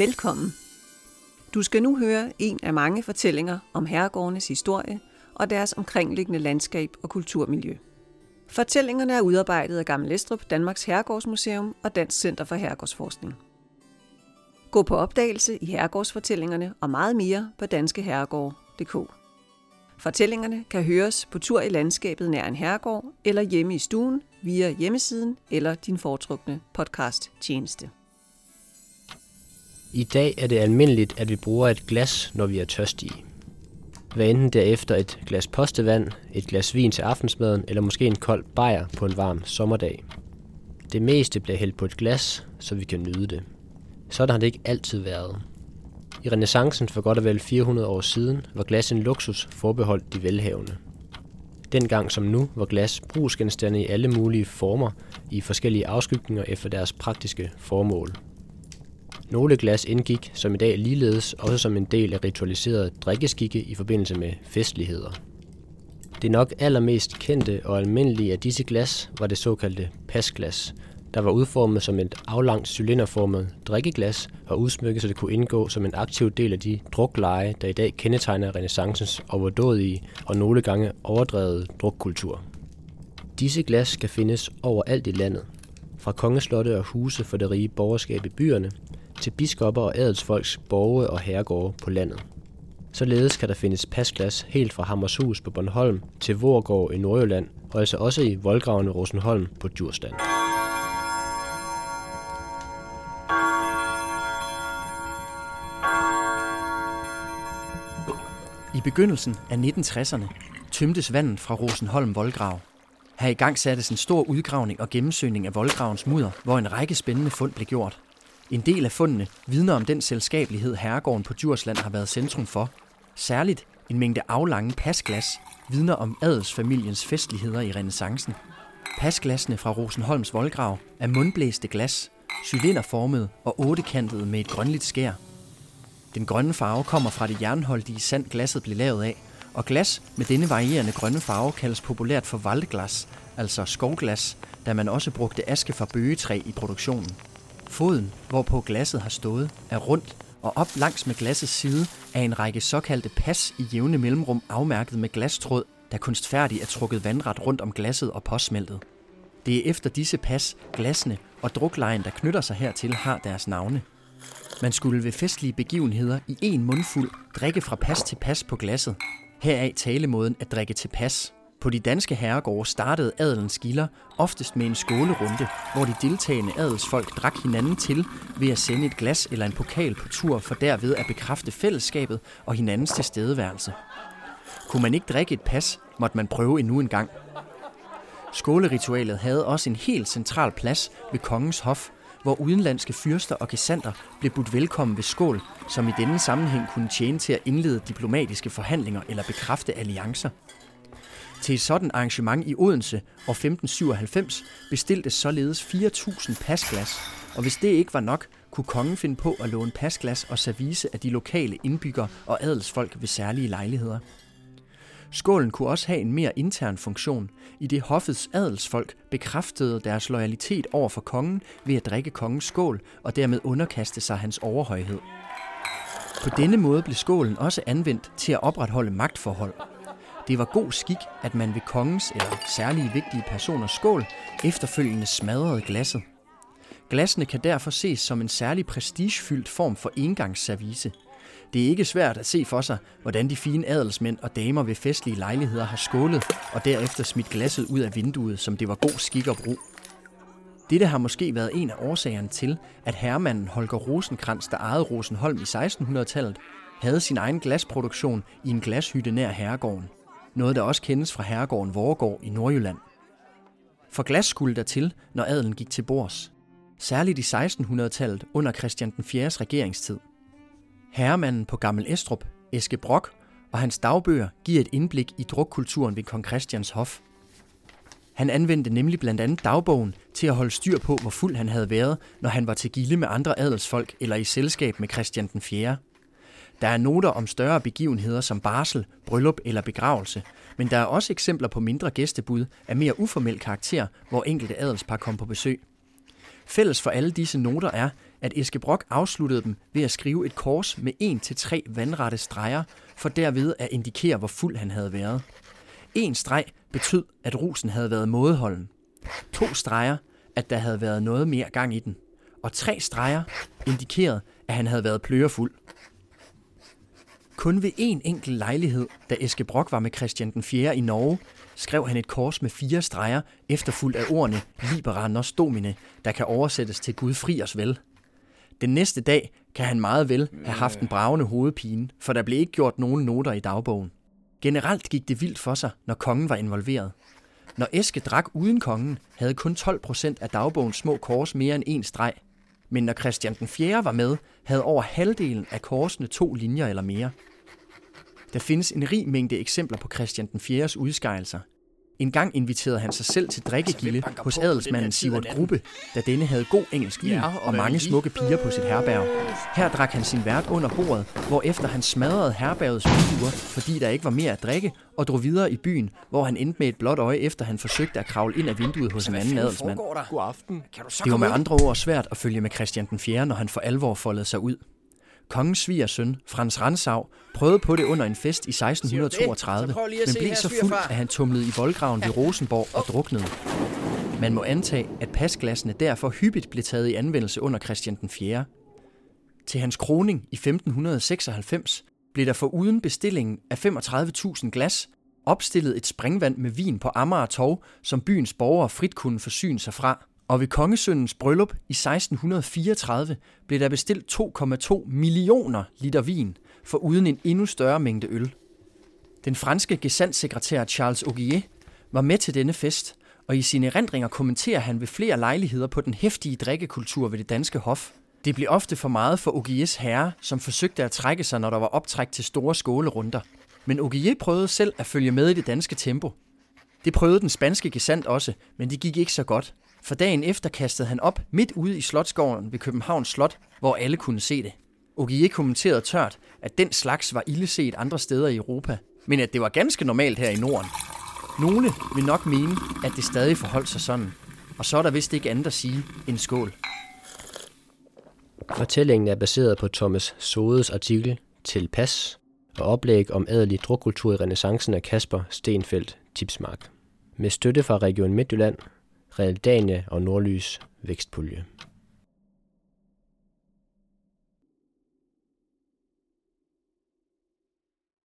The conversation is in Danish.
Velkommen. Du skal nu høre en af mange fortællinger om herregårdenes historie og deres omkringliggende landskab og kulturmiljø. Fortællingerne er udarbejdet af Gammel Estrup, Danmarks Herregårdsmuseum og Dansk Center for Herregårdsforskning. Gå på opdagelse i herregårdsfortællingerne og meget mere på danskeherregård.dk. Fortællingerne kan høres på tur i landskabet nær en herregård eller hjemme i stuen via hjemmesiden eller din foretrukne podcast tjeneste. I dag er det almindeligt, at vi bruger et glas, når vi er tørstige. Hvad enten derefter et glas postevand, et glas vin til aftensmaden eller måske en kold bajer på en varm sommerdag. Det meste bliver hældt på et glas, så vi kan nyde det. Sådan har det ikke altid været. I renaissancen for godt og vel 400 år siden var glas en luksus forbeholdt de velhavende. Dengang som nu var glas brugsgenstande i alle mulige former i forskellige afskygninger efter deres praktiske formål. Nogle glas indgik som i dag ligeledes også som en del af ritualiserede drikkeskikke i forbindelse med festligheder. Det nok allermest kendte og almindelige af disse glas var det såkaldte pasglas, der var udformet som et aflangt cylinderformet drikkeglas og udsmykket, så det kunne indgå som en aktiv del af de drukleje, der i dag kendetegner renaissancens overdådige og nogle gange overdrevet drukkultur. Disse glas kan findes overalt i landet, fra kongeslotte og huse for det rige borgerskab i byerne, til biskopper og adelsfolks borge og herregårde på landet. Således kan der findes pasglas helt fra Hammershus på Bornholm til Vorgård i Nordjylland, og altså også i voldgraven i Rosenholm på Djursland. I begyndelsen af 1960'erne tømtes vandet fra Rosenholm voldgrav. Her i gang sattes en stor udgravning og gennemsøgning af voldgravens mudder, hvor en række spændende fund blev gjort. En del af fundene vidner om den selskabelighed herregården på Djursland har været centrum for. Særligt en mængde aflange pasglas vidner om adelsfamiliens festligheder i renaissancen. Pasglasene fra Rosenholms voldgrav er mundblæste glas, cylinderformede og ottekantede med et grønligt skær. Den grønne farve kommer fra det jernholdige sand glasset blev lavet af, og glas med denne varierende grønne farve kaldes populært for valdglas, altså skovglas, da man også brugte aske fra bøgetræ i produktionen. Foden, hvorpå glasset har stået, er rundt, og op langs med glassets side er en række såkaldte pas i jævne mellemrum afmærket med glastråd, der kunstfærdigt er trukket vandret rundt om glasset og påsmeltet. Det er efter disse pas, glassene og druklejen, der knytter sig hertil, har deres navne. Man skulle ved festlige begivenheder i en mundfuld drikke fra pas til pas på glasset. Heraf talemåden at drikke til pas. På de danske herregårde startede adelens gilder oftest med en skålerunde, hvor de deltagende adelsfolk drak hinanden til ved at sende et glas eller en pokal på tur for derved at bekræfte fællesskabet og hinandens tilstedeværelse. Kunne man ikke drikke et pas, måtte man prøve endnu en gang. Skåleritualet havde også en helt central plads ved kongens hof, hvor udenlandske fyrster og gesandter blev budt velkommen ved skål, som i denne sammenhæng kunne tjene til at indlede diplomatiske forhandlinger eller bekræfte alliancer. Til et sådan arrangement i Odense år 1597 bestilte således 4.000 pasglas, og hvis det ikke var nok, kunne kongen finde på at låne pasglas og service af de lokale indbyggere og adelsfolk ved særlige lejligheder. Skålen kunne også have en mere intern funktion, i det hoffets adelsfolk bekræftede deres loyalitet over for kongen ved at drikke kongens skål og dermed underkaste sig hans overhøjhed. På denne måde blev skålen også anvendt til at opretholde magtforhold. Det var god skik, at man ved kongens eller særlige vigtige personers skål efterfølgende smadrede glasset. Glassene kan derfor ses som en særlig prestigefyldt form for engangsservice. Det er ikke svært at se for sig, hvordan de fine adelsmænd og damer ved festlige lejligheder har skålet og derefter smidt glasset ud af vinduet, som det var god skik at bruge. Dette har måske været en af årsagerne til, at herremanden Holger Rosenkrantz, der ejede Rosenholm i 1600-tallet, havde sin egen glasproduktion i en glashytte nær herregården noget der også kendes fra herregården Vorgård i Nordjylland. For glas skulle der til, når adelen gik til bords. Særligt i 1600-tallet under Christian den 4. regeringstid. Herremanden på Gammel Estrup, Eske Brok, og hans dagbøger giver et indblik i drukkulturen ved kong Christians hof. Han anvendte nemlig blandt andet dagbogen til at holde styr på, hvor fuld han havde været, når han var til gilde med andre adelsfolk eller i selskab med Christian den 4. Der er noter om større begivenheder som barsel, bryllup eller begravelse, men der er også eksempler på mindre gæstebud af mere uformel karakter, hvor enkelte adelspar kom på besøg. Fælles for alle disse noter er, at Eske Brock afsluttede dem ved at skrive et kors med 1-3 vandrette streger, for derved at indikere, hvor fuld han havde været. En streg betød, at rusen havde været mådeholden. To streger, at der havde været noget mere gang i den. Og tre streger indikerede, at han havde været plørefuld. Kun ved en enkelt lejlighed, da Eske Brock var med Christian den 4. i Norge, skrev han et kors med fire streger, efterfulgt af ordene Libera nos domine, der kan oversættes til Gud fri os vel. Den næste dag kan han meget vel have haft en bravende hovedpine, for der blev ikke gjort nogen noter i dagbogen. Generelt gik det vildt for sig, når kongen var involveret. Når Eske drak uden kongen, havde kun 12 procent af dagbogens små kors mere end en streg. Men når Christian den 4. var med, havde over halvdelen af korsene to linjer eller mere. Der findes en rig mængde eksempler på Christian den 4. udskejelser. En gang inviterede han sig selv til drikkegilde hos adelsmanden Sivert Gruppe, da denne havde god engelsk vin og mange smukke piger på sit herberg. Her drak han sin vært under bordet, hvor efter han smadrede herbergets vinduer, fordi der ikke var mere at drikke, og drog videre i byen, hvor han endte med et blåt øje, efter han forsøgte at kravle ind af vinduet hos en anden adelsmand. God aften. Det var med andre ord svært at følge med Christian den 4., når han for alvor foldede sig ud. Kongens svigersøn, Frans Ransau, prøvede på det under en fest i 1632, men blev så fuld, at han tumlede i voldgraven ved Rosenborg og druknede. Man må antage, at pasglassene derfor hyppigt blev taget i anvendelse under Christian den 4. Til hans kroning i 1596 blev der for uden bestillingen af 35.000 glas opstillet et springvand med vin på Amager Torv, som byens borgere frit kunne forsyne sig fra. Og ved kongesøndens bryllup i 1634 blev der bestilt 2,2 millioner liter vin, for uden en endnu større mængde øl. Den franske gesandsekretær Charles Augier var med til denne fest, og i sine erindringer kommenterer han ved flere lejligheder på den hæftige drikkekultur ved det danske hof. Det blev ofte for meget for Augiers herre, som forsøgte at trække sig, når der var optræk til store skålerunder. Men Augier prøvede selv at følge med i det danske tempo. Det prøvede den spanske gesandt også, men det gik ikke så godt. For dagen efter kastede han op midt ude i Slotsgården ved Københavns Slot, hvor alle kunne se det. Ogier kommenterede tørt, at den slags var illeset andre steder i Europa, men at det var ganske normalt her i Norden. Nogle vil nok mene, at det stadig forholdt sig sådan, og så er der vist ikke andet at sige end skål. Fortællingen er baseret på Thomas Sodes artikel Til Pas og oplæg om adelig drukkultur i renaissancen af Kasper Stenfeldt Tipsmark. Med støtte fra Region Midtjylland Realdania og Nordlys vækstpulje.